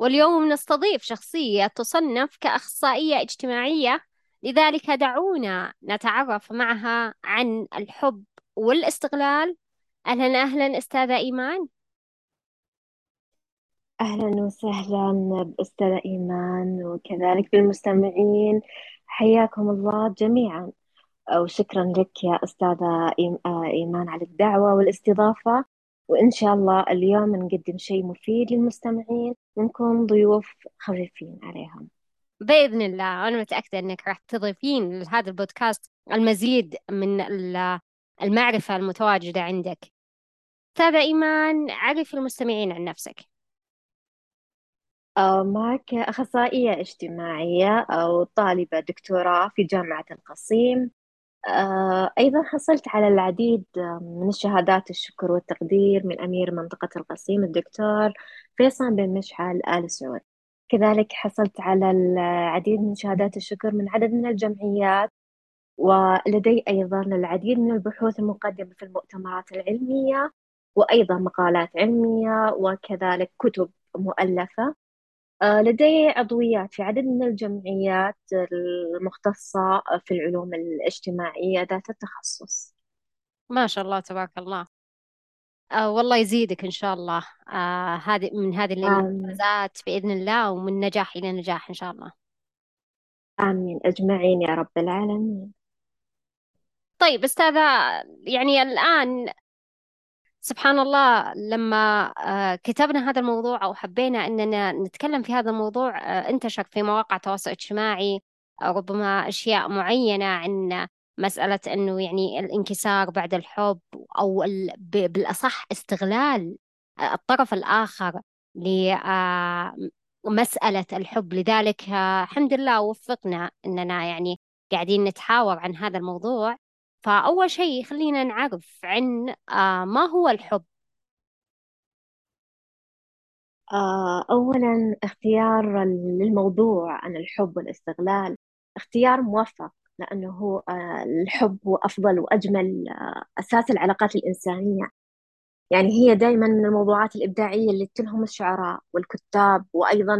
واليوم نستضيف شخصية تصنف كأخصائية اجتماعية لذلك دعونا نتعرف معها عن الحب والاستغلال. أهلا أهلا أستاذة إيمان. أهلا وسهلا بأستاذة إيمان وكذلك بالمستمعين. حياكم الله جميعا. وشكرا لك يا أستاذة إيمان على الدعوة والاستضافة. وإن شاء الله اليوم نقدم شيء مفيد للمستمعين ونكون ضيوف خفيفين عليهم. بإذن الله. أنا متأكدة أنك راح تضيفين لهذا البودكاست المزيد من المعرفة المتواجدة عندك. أستاذة إيمان عرفي المستمعين عن نفسك. آه، معك أخصائية اجتماعية أو طالبة دكتوراه في جامعة القصيم. أيضا حصلت على العديد من الشهادات الشكر والتقدير من أمير منطقة القصيم الدكتور فيصل بن مشعل آل سعود. كذلك حصلت على العديد من شهادات الشكر من عدد من الجمعيات ولدي أيضا العديد من البحوث المقدمة في المؤتمرات العلمية وأيضا مقالات علمية وكذلك كتب مؤلفة. آه، لدي عضويات في عدد من الجمعيات المختصة في العلوم الاجتماعية ذات التخصص. ما شاء الله تبارك الله. آه والله يزيدك إن شاء الله. آه هذه من هذه الإنجازات بإذن الله ومن نجاح إلى نجاح إن شاء الله. آمين. أجمعين يا رب العالمين. طيب أستاذة يعني الآن سبحان الله لما آه، كتبنا هذا الموضوع أو حبينا أننا نتكلم في هذا الموضوع آه، انتشر في مواقع التواصل الاجتماعي آه، ربما أشياء معينة عن مسألة أنه يعني الانكسار بعد الحب أو بالأصح استغلال الطرف الآخر لمسألة الحب. لذلك الحمد لله وفقنا أننا يعني قاعدين نتحاور عن هذا الموضوع. فأول شيء خلينا نعرف عن آه، ما هو الحب؟ آه، أولا اختيار للموضوع عن الحب والاستغلال. اختيار موفق لأنه هو آه، الحب هو أفضل وأجمل أساس العلاقات الإنسانية. يعني هي دائما من الموضوعات الإبداعية اللي تلهم الشعراء والكتاب وأيضا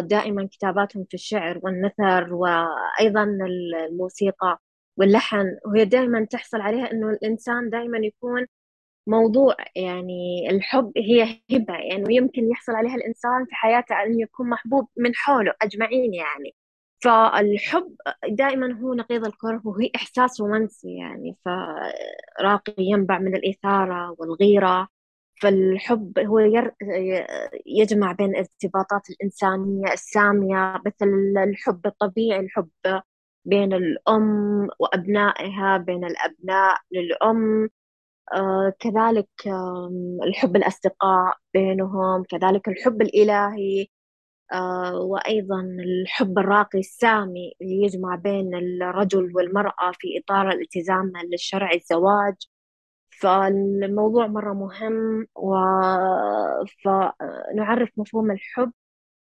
دائما كتاباتهم في الشعر والنثر وأيضا الموسيقى. واللحن وهي دائما تحصل عليها إنه الإنسان دائما يكون موضوع يعني الحب هي هبة يعني يمكن يحصل عليها الإنسان في حياته أن يكون محبوب من حوله أجمعين يعني فالحب دائما هو نقيض الكره وهي إحساس رومانسي يعني فراقي ينبع من الإثارة والغيرة فالحب هو. يجمع بين الارتباطات الإنسانية السامية مثل الحب الطبيعي الحب بين الأم وأبنائها بين الأبناء للأم. آه كذلك الحب الأصدقاء بينهم كذلك الحب الإلهي. آه وأيضا الحب الراقي السامي اللي يجمع بين الرجل والمرأة في إطار الالتزام للشرع الزواج. فالموضوع مرة مهم و... فنعرف مفهوم الحب.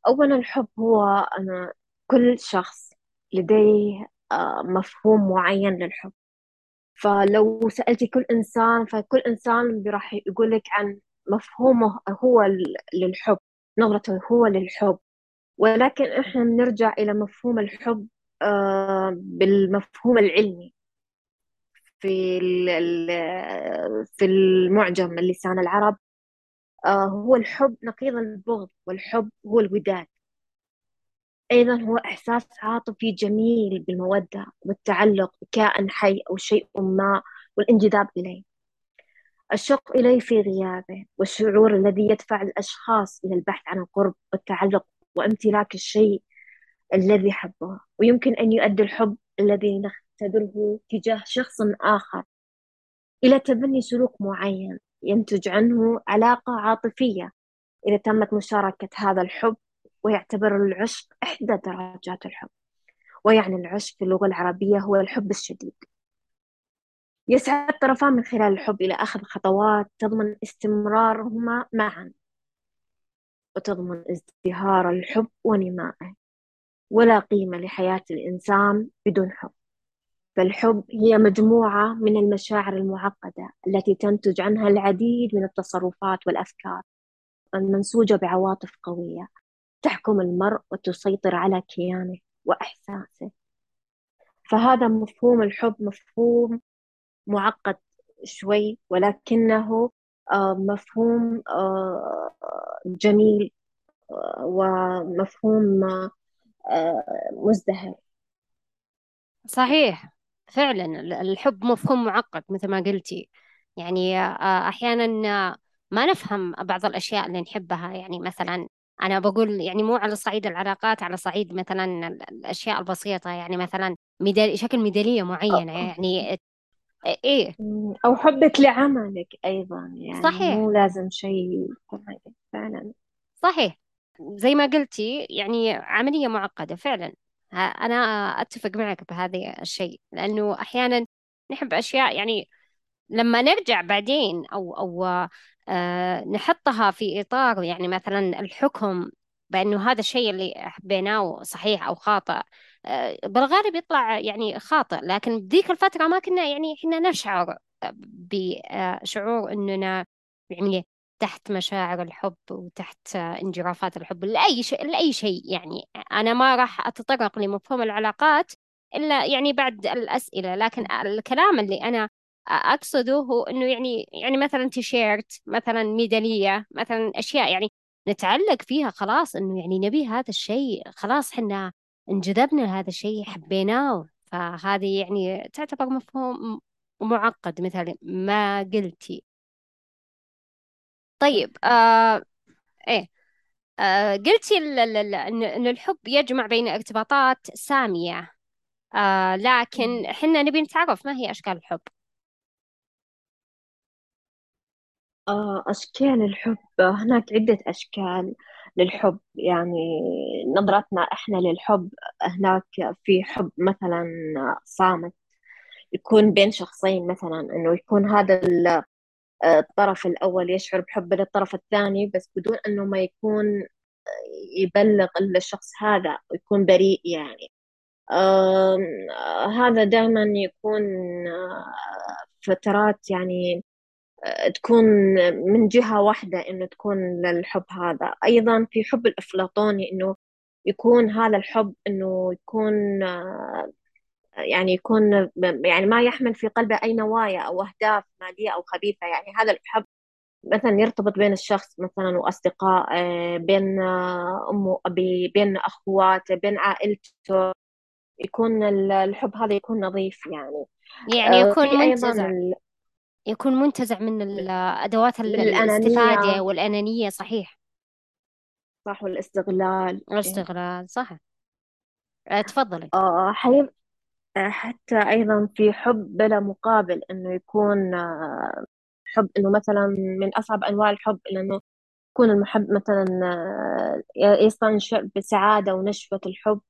أولا الحب هو أنا كل شخص لديه مفهوم معين للحب. فلو سألتي كل إنسان فكل إنسان راح يقول لك عن مفهومه هو للحب نظرته هو للحب. ولكن إحنا بنرجع إلى مفهوم الحب آه، بالمفهوم العلمي. في في المعجم اللسان العرب. آه، هو الحب نقيض البغض والحب هو الوداد. أيضا هو إحساس عاطفي جميل بالمودة والتعلق بكائن حي أو شيء ما والانجذاب إليه. الشوق إليه في غيابه والشعور الذي يدفع الأشخاص إلى البحث عن القرب والتعلق وامتلاك الشيء الذي حبه. ويمكن أن يؤدي الحب الذي نختبره تجاه شخص آخر إلى تبني سلوك معين ينتج عنه علاقة عاطفية. إذا تمت مشاركة هذا الحب ويعتبر العشق إحدى درجات الحب ويعني العشق في اللغة العربية هو الحب الشديد. يسعى الطرفان من خلال الحب إلى أخذ خطوات تضمن استمرارهما معا وتضمن ازدهار الحب ونمائه. ولا قيمة لحياة الإنسان بدون حب فالحب هي مجموعة من المشاعر المعقدة التي تنتج عنها العديد من التصرفات والأفكار المنسوجة بعواطف قوية. تحكم المرء وتسيطر على كيانه وإحساسه. فهذا مفهوم الحب مفهوم معقد شوي ولكنه آه، مفهوم آه، جميل آه، ومفهوم مزدهر. صحيح. فعلا الحب مفهوم معقد مثل ما قلتي. يعني أحيانا ما نفهم بعض الأشياء اللي نحبها. يعني مثلا أنا بقول يعني مو على صعيد العلاقات على صعيد مثلا الأشياء البسيطة يعني مثلا ميدالي شكل ميدالية معينة يعني إيه. أو حبك لعملك أيضا يعني صحيح. مو لازم شيء فعلا. صحيح. زي ما قلتي يعني عملية معقدة فعلا. أنا أتفق معك بهذا الشيء لأنه أحيانا نحب أشياء يعني لما نرجع بعدين أو أو نحطها في إطار يعني مثلا الحكم بأنه هذا الشيء اللي حبيناه صحيح أو خاطئ. آه بالغالب يطلع يعني خاطئ لكن بذيك الفترة ما كنا يعني إحنا نشعر بشعور أننا يعني تحت مشاعر الحب وتحت انجرافات الحب. لأي شيء لأي شيء يعني. أنا ما راح أتطرق لمفهوم العلاقات إلا يعني بعد الأسئلة لكن الكلام اللي أنا أقصده هو إنه يعني يعني مثلا تيشيرت مثلا ميدالية مثلا أشياء يعني نتعلق فيها خلاص إنه يعني نبي هذا الشيء خلاص حنا انجذبنا لهذا الشيء حبيناه. فهذه يعني تعتبر مفهوم معقد مثل ما قلتي طيب آه إيه آه قلتي إن الحب يجمع بين ارتباطات سامية. آه لكن حنا نبي نتعرف ما هي أشكال الحب؟ آه، أشكال الحب. هناك عدة أشكال للحب. يعني نظرتنا إحنا للحب هناك في حب مثلا صامت يكون بين شخصين مثلا إنه يكون هذا الطرف الأول يشعر بحب للطرف الثاني بس بدون أنه ما يكون يبلغ الشخص هذا ويكون بريء يعني. آه هذا دائما يكون آه فترات يعني تكون من جهة واحدة إنه تكون للحب هذا. أيضا في حب الأفلاطوني إنه يكون هذا الحب إنه يكون يعني يكون يعني ما يحمل في قلبه أي نوايا أو أهداف مادية أو خبيثة. يعني هذا الحب مثلا يرتبط بين الشخص مثلا وأصدقاء بين أمه وأبي بين أخواته بين عائلته. يكون الحب هذا يكون نظيف يعني. يعني يكون منتزع يكون منتزع من الأدوات الاستفادة والأنانية صحيح. صح والاستغلال. الاستغلال صح أه، تفضلي. آه حيب حتى أيضا في حب بلا مقابل إنه يكون آه، حب إنه مثلا من أصعب أنواع الحب إنه يكون المحب مثلا آه، يستنشق بسعادة ونشوة الحب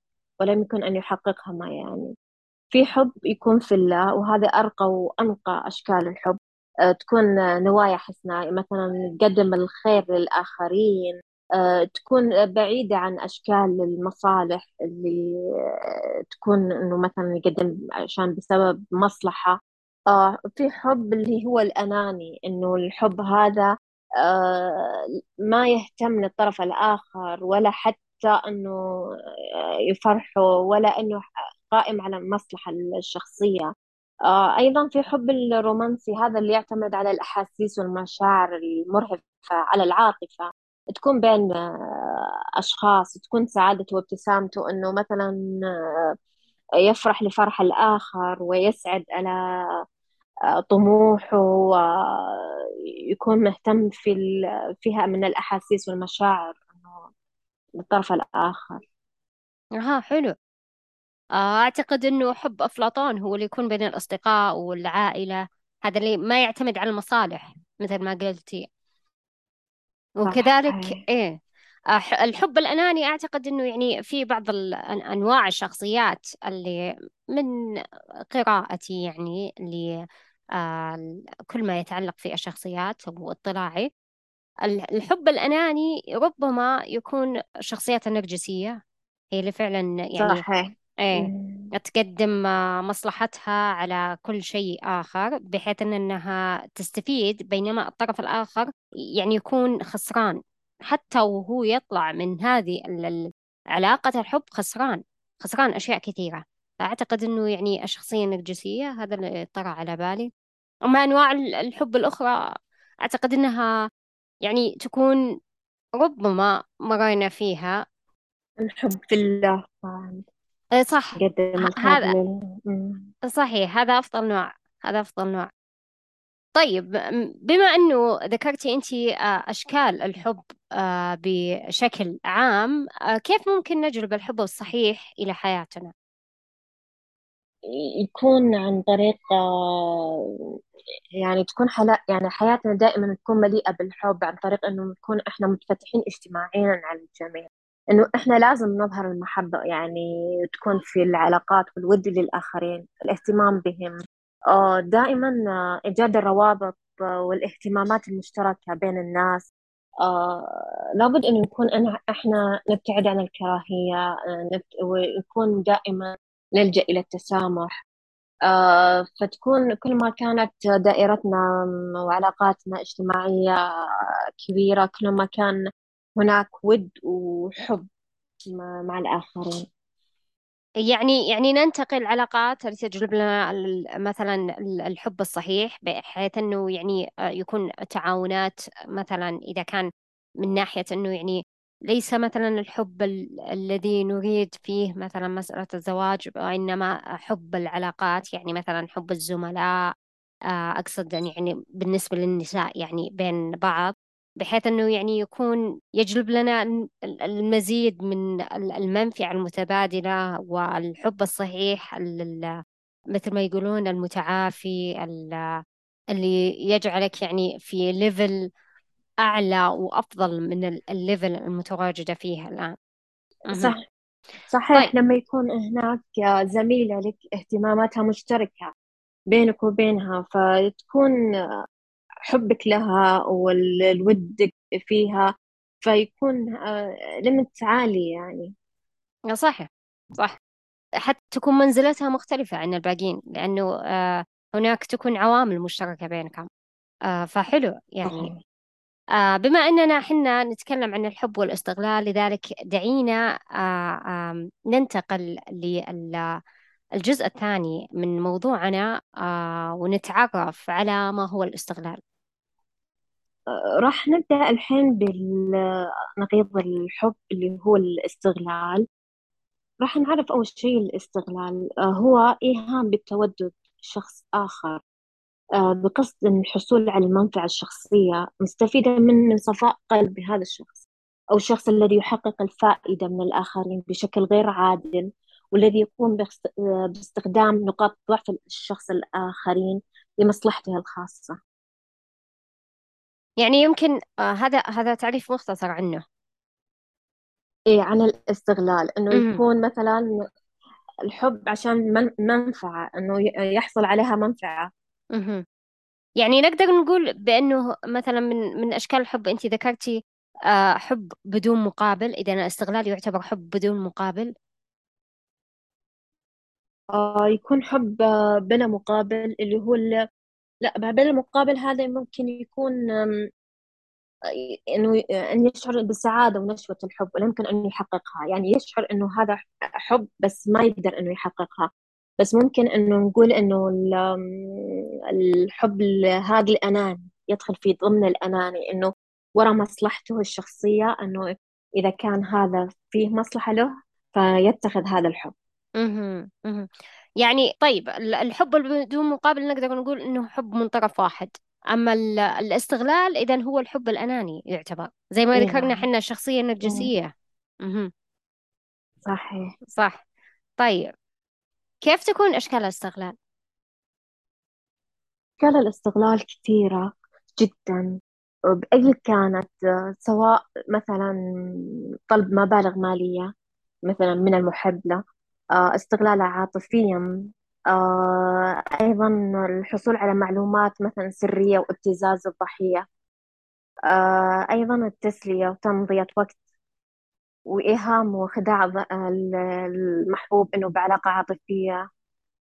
ولم يكن أن يحققها ما يعني. في حب يكون في الله وهذا أرقى وأنقى أشكال الحب. آه، تكون نوايا حسنة مثلا تقدم الخير للآخرين آه، تكون بعيدة عن أشكال المصالح اللي آه، تكون إنه مثلا يقدم عشان بسبب مصلحة. في حب اللي هو الأناني إنه الحب هذا ما يهتم للطرف الآخر ولا حتى إنه يفرحه ولا إنه قائم على المصلحة الشخصية. آه، أيضا في حب الرومانسي هذا اللي يعتمد على الأحاسيس والمشاعر المرهفة على العاطفة. تكون بين آه، أشخاص تكون سعادته وابتسامته إنه مثلا آه، يفرح لفرح الآخر ويسعد على طموحه ويكون مهتم في فيها من الأحاسيس والمشاعر إنه للطرف الآخر. ها حلو. أعتقد أنه حب أفلاطون هو اللي يكون بين الأصدقاء والعائلة. هذا اللي ما يعتمد على المصالح مثل ما قلتي. وكذلك إيه الحب الأناني أعتقد أنه يعني في بعض أنواع الشخصيات اللي من قراءتي يعني اللي آه، كل ما يتعلق في الشخصيات واطلاعي ال- الحب الأناني ربما يكون الشخصيات النرجسية. هي اللي فعلا يعني صحيح. إيه. تقدم مصلحتها على كل شيء آخر بحيث إن أنها تستفيد بينما الطرف الآخر يعني يكون خسران حتى وهو يطلع من هذه علاقة الحب خسران خسران أشياء كثيرة أعتقد إنه يعني الشخصية النرجسية هذا اللي طرأ على بالي أما أنواع ال- الحب الأخرى أعتقد إنها يعني تكون ربما مرينا فيها الحب في الله. إيه صح قدم هذا. صحيح هذا أفضل نوع هذا أفضل نوع طيب بما أنه ذكرتي أنت آه، أشكال الحب آه، بشكل عام آه، كيف ممكن نجلب الحب الصحيح إلى حياتنا؟ يكون عن طريق يعني تكون حلا يعني حياتنا دائما تكون مليئة بالحب عن طريق إنه نكون إحنا متفتحين اجتماعيا على الجميع إنه إحنا لازم نظهر المحبة يعني تكون في العلاقات والود للآخرين الاهتمام بهم. آه، دائما آه، إيجاد الروابط والاهتمامات المشتركة بين الناس. آه، لابد إنه نكون إحنا نبتعد عن الكراهية نبت- ونكون دائما نلجأ إلى التسامح. فتكون كل ما كانت دائرتنا وعلاقاتنا اجتماعية كبيرة كل ما كان هناك ود وحب مع الآخرين. يعني يعني ننتقل علاقات اللي تجلب لنا مثلا ال- الحب الصحيح بحيث أنه يعني آه، يكون تعاونات مثلا إذا كان من ناحية أنه يعني ليس مثلا الحب ال- الذي نريد فيه مثلا مسألة الزواج وإنما حب العلاقات يعني مثلا حب الزملاء آه، أقصد يعني بالنسبة للنساء يعني بين بعض. بحيث أنه يعني يكون يجلب لنا ال- المزيد من ال- المنفعة المتبادلة والحب الصحيح ال- مثل ما يقولون المتعافي ال- اللي يجعلك يعني في level أعلى وأفضل من ال- ال level المتواجدة فيه الآن. صح. مهم. طيب. صحيح لما يكون هناك زميلة لك اهتماماتها مشتركة بينك وبينها فتكون حبك لها والود فيها فيكون آه، لمت عالي يعني. صحيح صح. حتى تكون منزلتها مختلفة عن الباقيين لأنه آه، هناك تكون عوامل مشتركة بينكم. آه، فحلو يعني. آه، بما أننا حنا نتكلم عن الحب والاستغلال لذلك دعينا آه، ننتقل للجزء الثاني من موضوعنا آه، ونتعرف على ما هو الاستغلال. راح نبدأ الحين بالنقيض الحب اللي هو الاستغلال. راح نعرف أول شيء الاستغلال آه، هو إيهام بالتودد شخص آخر آه، بقصد الحصول على المنفعة الشخصية مستفيدة من صفاء قلب هذا الشخص أو الشخص الذي يحقق الفائدة من الآخرين بشكل غير عادل والذي يقوم آه، باستخدام نقاط ضعف الشخص الآخرين لمصلحته الخاصة. يعني يمكن آه، هذا هذا تعريف مختصر عنه إيه عن الاستغلال إنه. يكون مثلا الحب عشان من منفعة إنه ي- يحصل عليها منفعة. يعني نقدر نقول بأنه مثلا من من أشكال الحب أنت ذكرتي آه، حب بدون مقابل إذا الاستغلال يعتبر حب بدون مقابل آه يكون حب آه، بلا مقابل اللي هو لا بلا مقابل هذا ممكن يكون إنه إن يشعر بالسعاده ونشوة الحب ولا يمكن انه يحققها. يعني يشعر إنه هذا حب بس ما يقدر إنه يحققها. بس ممكن إنه نقول إنه الحب ال- هذا الأناني يدخل في ضمن الأناني إنه ورا مصلحته الشخصية إنه إذا كان هذا فيه مصلحة له فيتخذ هذا الحب. يعني طيب ال- الحب بدون مقابل نقدر نقول إنه حب من طرف واحد. أما ال- الاستغلال إذا هو الحب الأناني يعتبر. زي ما اي ذكرنا نعم. حنا الشخصية مم. النرجسية. مهم. صحيح. صح. طيب كيف تكون أشكال الاستغلال؟ أشكال الاستغلال كثيرة جدا. بأي كانت سواء مثلا طلب مبالغ مالية مثلا من المحب له آه، استغلاله عاطفيا آه، أيضا الحصول على معلومات مثلا سرية وابتزاز الضحية آه، أيضا التسلية وتمضية وقت وإيهام وخداع المحبوب إنه بعلاقة عاطفية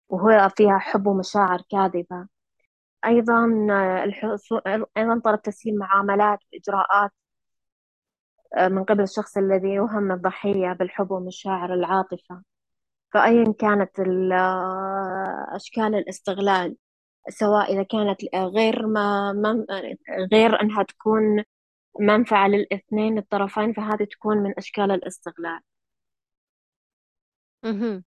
وهو فيها حب ومشاعر كاذبة. أيضا آه، الحصول أيضا طلب تسهيل معاملات وإجراءات من قبل الشخص الذي يوهم الضحية بالحب ومشاعر العاطفة. فأيا كانت ال- أشكال الاستغلال سواء إذا كانت غير ما ما- غير أنها تكون منفعة للاثنين الطرفين فهذه تكون من أشكال الاستغلال مهم.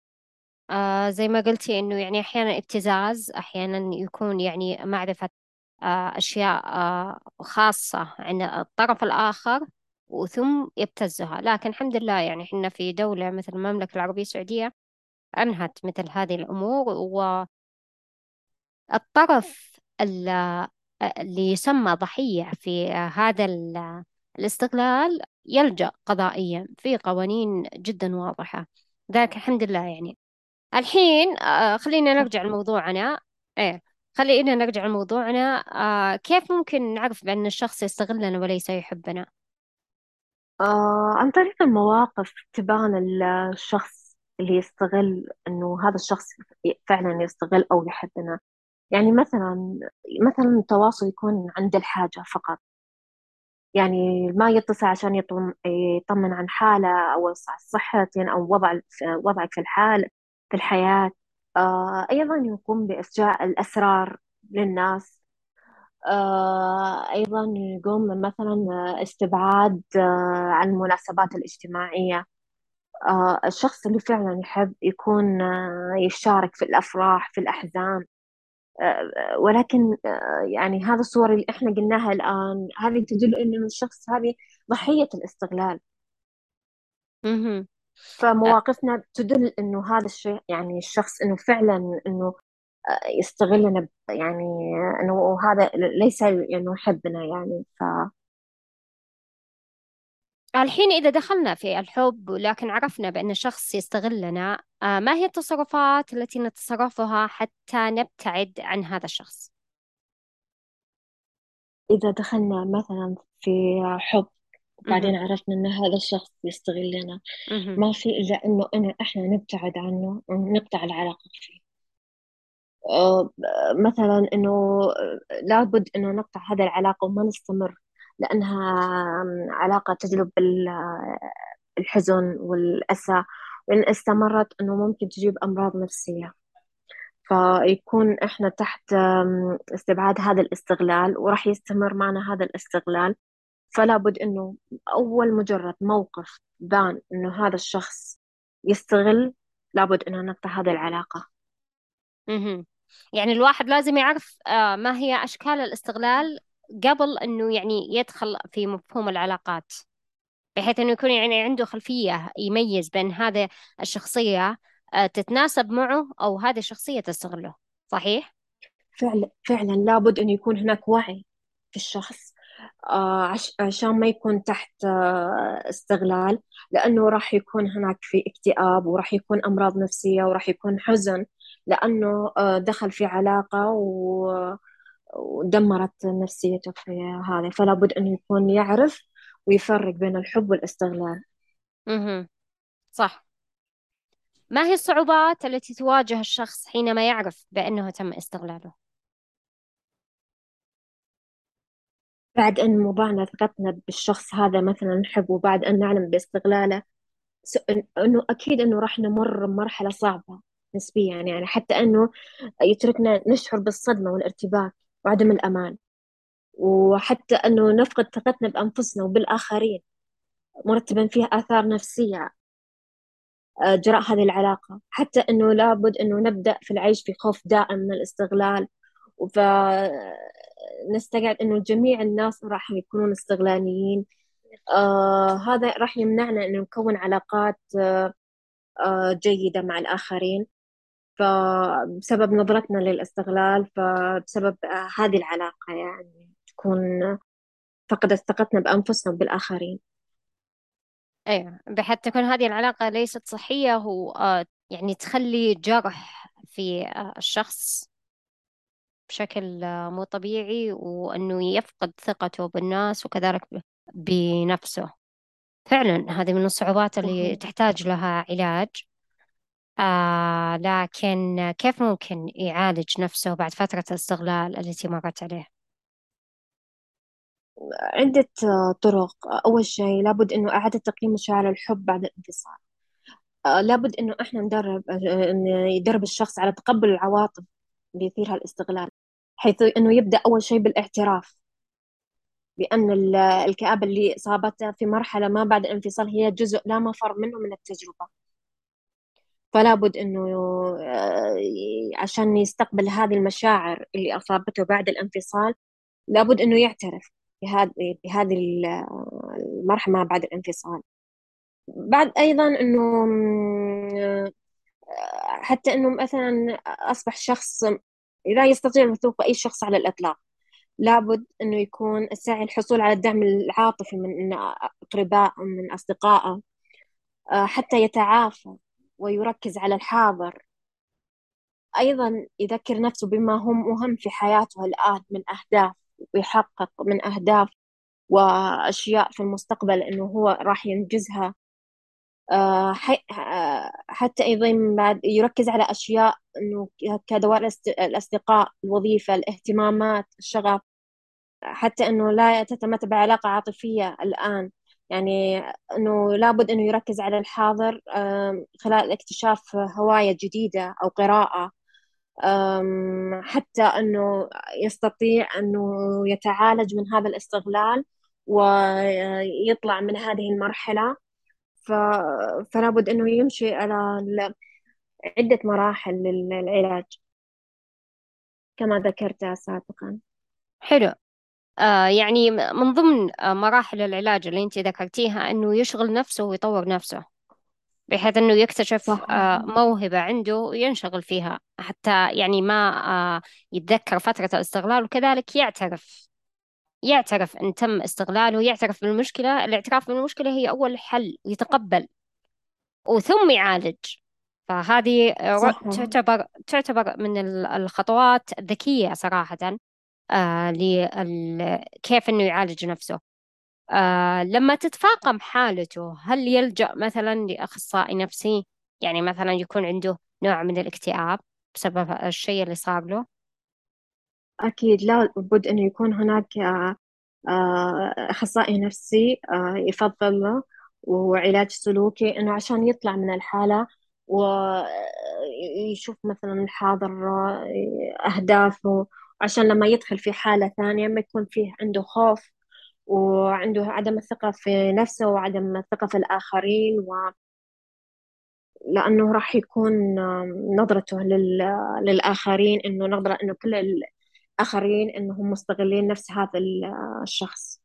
آه زي ما قلتي إنه يعني أحيانا ابتزاز أحيانا يكون يعني معرفة آه أشياء آه خاصة عن الطرف الآخر وثم يبتزها لكن الحمد لله يعني إحنا في دولة مثل المملكة العربية السعودية أنهت مثل هذه الأمور والطرف ال- اللي يسمى ضحية في هذا ال- الاستغلال يلجأ قضائيا في قوانين جدا واضحة. ذاك الحمد لله يعني. الحين آه، خلينا نرجع لموضوعنا. إيه خلينا نرجع لموضوعنا. آه، كيف ممكن نعرف بأن الشخص يستغلنا وليس يحبنا؟ آه عن طريق المواقف تبان ال- الشخص اللي يستغل إنه هذا الشخص فعلا يستغل أو يحبنا. يعني مثلا مثلا التواصل يكون عند الحاجة فقط. يعني ما يتصل عشان يطم- يطمن عن حاله عن صحته أو وضع وضعك في الحال في الحياة. آه أيضا يقوم بإفشاء الأسرار للناس. آه أيضا يقوم مثلا استبعاد آه عن المناسبات الاجتماعية. الشخص اللي فعلا يحب يكون آه يشارك في الأفراح في الأحزان آه، ولكن آه، يعني هذه الصور اللي إحنا قلناها الآن هذه تدل إنه الشخص هذه ضحية الاستغلال. آه، فمواقفنا تدل إنه هذا الشيء يعني الشخص إنه فعلا آه، يستغلنا يعني إنه هذا ليس انه يحبنا يعني ف الحين إذا دخلنا في الحب لكن عرفنا بأن الشخص يستغلنا آه، ما هي التصرفات التي نتصرفها حتى نبتعد عن هذا الشخص إذا دخلنا مثلا في حب. وبعدين عرفنا أن هذا الشخص يستغلنا. ما في إلا أنه إنه إحنا نبتعد عنه ونقطع العلاقة فيه آه، مثلا إنه آه، لابد إنه نقطع هذه العلاقة وما نستمر لأنها علاقة تجلب ال- الحزن والأسى. وإن استمرت إنه ممكن تجيب أمراض نفسية. فيكون إحنا تحت استبعاد هذا الاستغلال وراح يستمر معنا هذا الاستغلال. فلا بد إنه أول مجرد موقف بان إنه هذا الشخص يستغل لابد إنه نقطع هذه العلاقة. يعني الواحد لازم يعرف آه، ما هي أشكال الاستغلال قبل أنه يعني يدخل في مفهوم العلاقات بحيث أنه يكون يعني عنده خلفية يميز بين هذه الشخصية آه، تتناسب معه أو هذه الشخصية تستغله صحيح؟ فعلا فعلا لابد إنه يكون هناك وعي في الشخص آه، عش عشان ما يكون تحت آه، استغلال لأنه راح يكون هناك في اكتئاب وراح يكون أمراض نفسية وراح يكون حزن لأنه دخل في علاقة و- ودمرت نفسيته في هذا فلا بد أنه يكون يعرف ويفرق بين الحب والاستغلال مهم. صح ما هي الصعوبات التي تواجه الشخص حينما يعرف بأنه تم استغلاله؟ بعد أن وضعنا ثقتنا بالشخص هذا مثلا نحبه بعد أن نعلم باستغلاله أنه أكيد أنه راح نمر بمرحلة صعبة نسبيا يعني حتى أنه يتركنا نشعر بالصدمة والارتباك وعدم الأمان. وحتى أنه نفقد ثقتنا بأنفسنا وبالآخرين مرتبا فيها آثار نفسية آه، جراء هذه العلاقة. حتى أنه لابد أنه نبدأ في العيش في خوف دائم من الاستغلال. فنستقعد أنه جميع الناس راح يكونون استغلاليين. آه هذا راح يمنعنا انه نكون علاقات آه آه، جيدة مع الآخرين. فبسبب نظرتنا للاستغلال فبسبب هذه العلاقة يعني تكون فقدت ثقتنا بأنفسنا وبالآخرين. أيوة بحيث تكون هذه العلاقة ليست صحية و آه، يعني تخلي جرح في آه، الشخص بشكل آه، مو طبيعي وأنه يفقد ثقته بالناس وكذلك بنفسه. فعلا هذه من الصعوبات اللي تحتاج لها علاج. آه لكن كيف ممكن يعالج نفسه بعد فترة الاستغلال التي مرت عليه؟ عدة طرق. أول شيء لابد إنه إعادة تقييم مشاعر الحب بعد الانفصال آه، لابد إنه إحنا ندرب آه، إنه يدرب الشخص على تقبل العواطف اللي يثيرها الاستغلال حيث إنه يبدأ أول شيء بالاعتراف بأن ال- الكآبة اللي أصابته في مرحلة ما بعد الانفصال هي جزء لا مفر منه من التجربة. فلا بد إنه آه، عشان يستقبل هذه المشاعر اللي أصابته بعد الانفصال لابد إنه يعترف بهذه ما بعد الانفصال. بعد أيضا إنه آه، حتى إنه مثلا أصبح شخص لا يستطيع الوثوق بأي شخص على الإطلاق لابد أنه يكون السعي الحصول على الدعم العاطفي من أقربائه من أصدقائه آه، حتى يتعافى. ويركز على الحاضر. أيضا يذكر نفسه بما هو مهم في حياته الآن من أهداف ويحقق من أهداف وأشياء في المستقبل إنه هو راح ينجزها. آه، آه، حتى أيضا بعد يركز على أشياء إنه كدوار الأصدقاء الوظيفة الاهتمامات الشغف. حتى إنه لا تتمتع بعلاقة عاطفية الآن. يعني إنه لابد إنه يركز على الحاضر خلال اكتشاف هواية جديدة أو قراءة. حتى أنه يستطيع أنه يتعالج من هذا الاستغلال ويطلع من هذه المرحلة. ف... فلا بد أنه يمشي على عدة مراحل للعلاج. كما ذكرت سابقا. حلو. يعني من ضمن آه مراحل العلاج اللي انت ذكرتيها إنه يشغل نفسه ويطور نفسه بحيث إنه يكتشف صح. آه موهبة عنده وينشغل فيها حتى يعني ما آه يتذكر فترة الاستغلال وكذلك يعترف يعترف إن تم استغلاله يعترف بالمشكلة. الاعتراف بالمشكلة هي أول حل ويتقبل وثم يعالج. فهذه صح. تعتبر تعتبر من الخطوات الذكية صراحة. آه كيف إنه يعالج نفسه. آه لما تتفاقم حالته هل يلجأ مثلا لأخصائي نفسي؟ يعني مثلا يكون عنده نوع من الاكتئاب بسبب الشيء اللي صار له؟ أكيد لا بد أن يكون هناك آه، آه، أخصائي نفسي يفضل وعلاج سلوكي إنه عشان يطلع من الحالة ويشوف مثلا الحاضر أهدافه عشان لما يدخل في حالة ثانية ما يكون فيه عنده خوف وعنده عدم الثقة في نفسه وعدم الثقة في الآخرين و لأنه راح يكون نظرته لل... للآخرين إنه نظرة إنه كل الآخرين إنهم مستغلين نفس هذا الشخص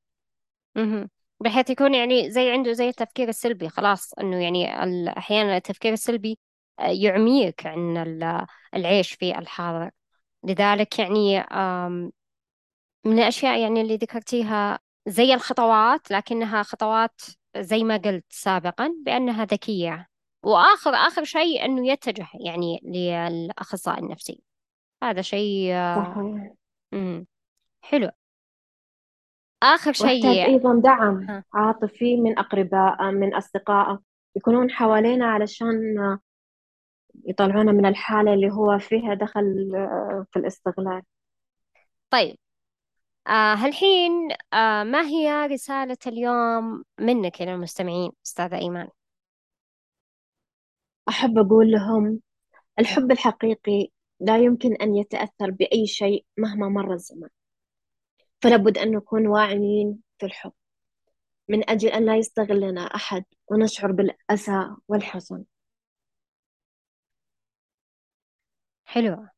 مهم. بحيث يكون يعني زي عنده زي التفكير السلبي خلاص إنه يعني أحيانا التفكير السلبي آه، يعميك عن ال- العيش في الحاضر لذلك يعني من الأشياء يعني اللي ذكرتيها زي الخطوات لكنها خطوات زي ما قلت سابقا بأنها ذكية. وآخر آخر شيء أنه يتجه يعني للأخصائي النفسي. هذا شيء آه، حلو. واحتاج شيء أيضا دعم. عاطفي من أقرباء من أصدقائه يكونون حوالينا علشان يطلعونا من الحالة اللي هو فيها دخل آه، في الاستغلال. طيب آه هالحين آه ما هي رسالة اليوم منك إلى المستمعين أستاذة إيمان؟ أحب أقول لهم الحب الحقيقي لا يمكن أن يتأثر بأي شيء مهما مر الزمن. فلا بد أن نكون واعيين في الحب. من أجل أن لا يستغلنا أحد ونشعر بالأسى والحزن. حلوة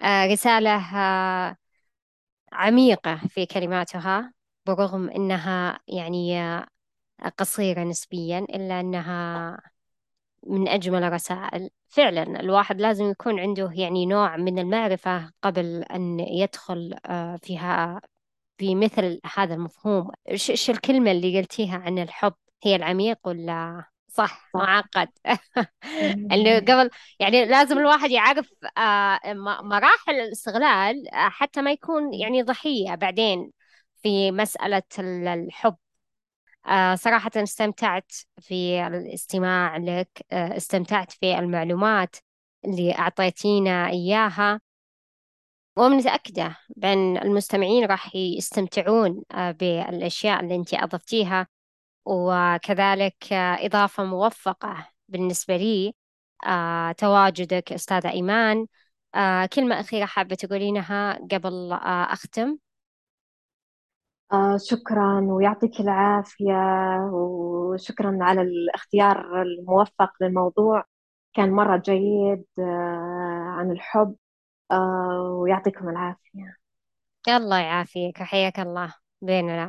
آه رسالة آه عميقة في كلماتها برغم إنها يعني آه، قصيرة نسبيا إلا أنها من أجمل الرسائل. فعلا الواحد لازم يكون عنده يعني نوع من المعرفة قبل أن يدخل آه، فيها بمثل هذا المفهوم. إيش الكلمة اللي قلتيها عن الحب؟ هي العميق ولا صح. معقد. انه قبل يعني لازم الواحد يعرف آه، مراحل الاستغلال آه، حتى ما يكون يعني ضحية بعدين في مسألة الحب. آه، صراحة استمتعت في الاستماع لك استمتعت في المعلومات اللي أعطيتينا إياها. ومتأكدة بأن المستمعين راح يستمتعون بالأشياء اللي أنت أضفتيها. وكذلك إضافة موفقة بالنسبة لي آه، تواجدك أستاذة إيمان. آه، كلمة أخيرة حابة تقولينها قبل آه، أختم؟ شكرا ويعطيك العافية وشكرا على الاختيار الموفق للموضوع. كان مرة جيد عن الحب ويعطيكم العافية. الله يعافيك حياك الله. بيننا.